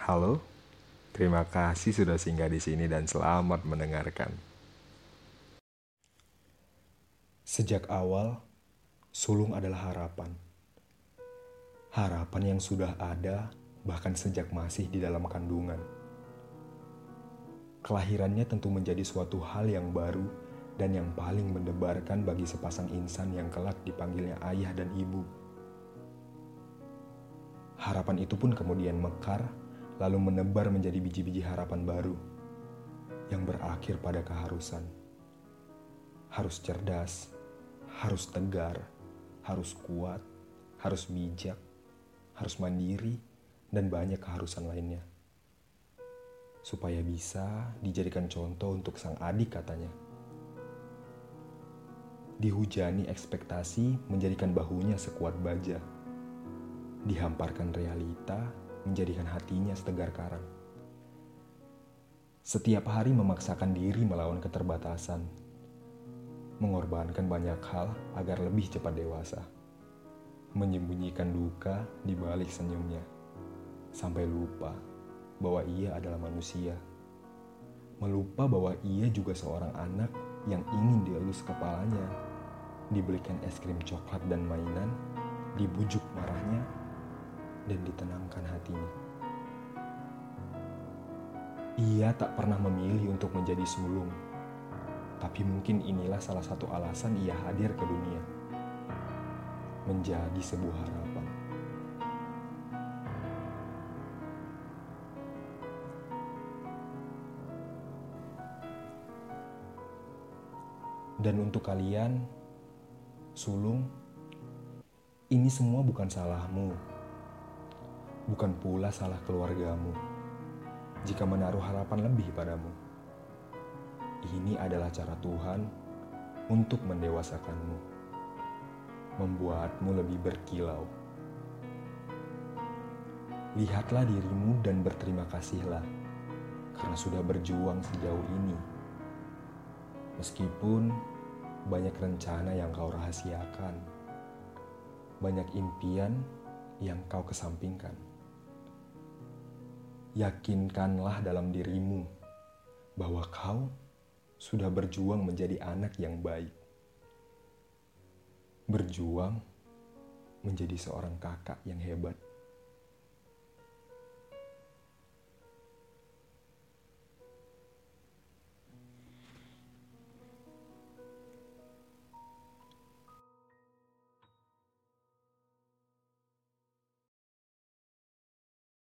Halo, terima kasih sudah singgah di sini dan selamat mendengarkan. Sejak awal, sulung adalah harapan. Harapan yang sudah ada bahkan sejak masih di dalam kandungan. Kelahirannya tentu menjadi suatu hal yang baru dan yang paling mendebarkan bagi sepasang insan yang kelak dipanggilnya ayah dan ibu. Harapan itu pun kemudian mekar lalu menebar menjadi biji-biji harapan baru yang berakhir pada keharusan. Harus cerdas, harus tegar, harus kuat, harus bijak, harus mandiri, dan banyak keharusan lainnya. Supaya bisa dijadikan contoh untuk sang adik katanya. Dihujani ekspektasi menjadikan bahunya sekuat baja. Dihamparkan realita menjadikan hatinya setegar karang. Setiap hari memaksakan diri melawan keterbatasan, mengorbankan banyak hal agar lebih cepat dewasa, menyembunyikan duka di balik senyumnya, sampai lupa bahwa ia adalah manusia, melupa bahwa ia juga seorang anak yang ingin dielus kepalanya, dibelikan es krim coklat dan mainan, dibujuk marahnya, dan ditenangkan hatinya. Ia tak pernah memilih untuk menjadi sulung, tapi mungkin inilah salah satu alasan ia hadir ke dunia. Menjadi sebuah harapan. Dan untuk kalian, sulung, ini semua bukan salahmu bukan pula salah keluargamu jika menaruh harapan lebih padamu. Ini adalah cara Tuhan untuk mendewasakanmu, membuatmu lebih berkilau. Lihatlah dirimu dan berterima kasihlah karena sudah berjuang sejauh ini. Meskipun banyak rencana yang kau rahasiakan, banyak impian yang kau kesampingkan yakinkanlah dalam dirimu bahwa kau sudah berjuang menjadi anak yang baik. Berjuang menjadi seorang kakak yang hebat.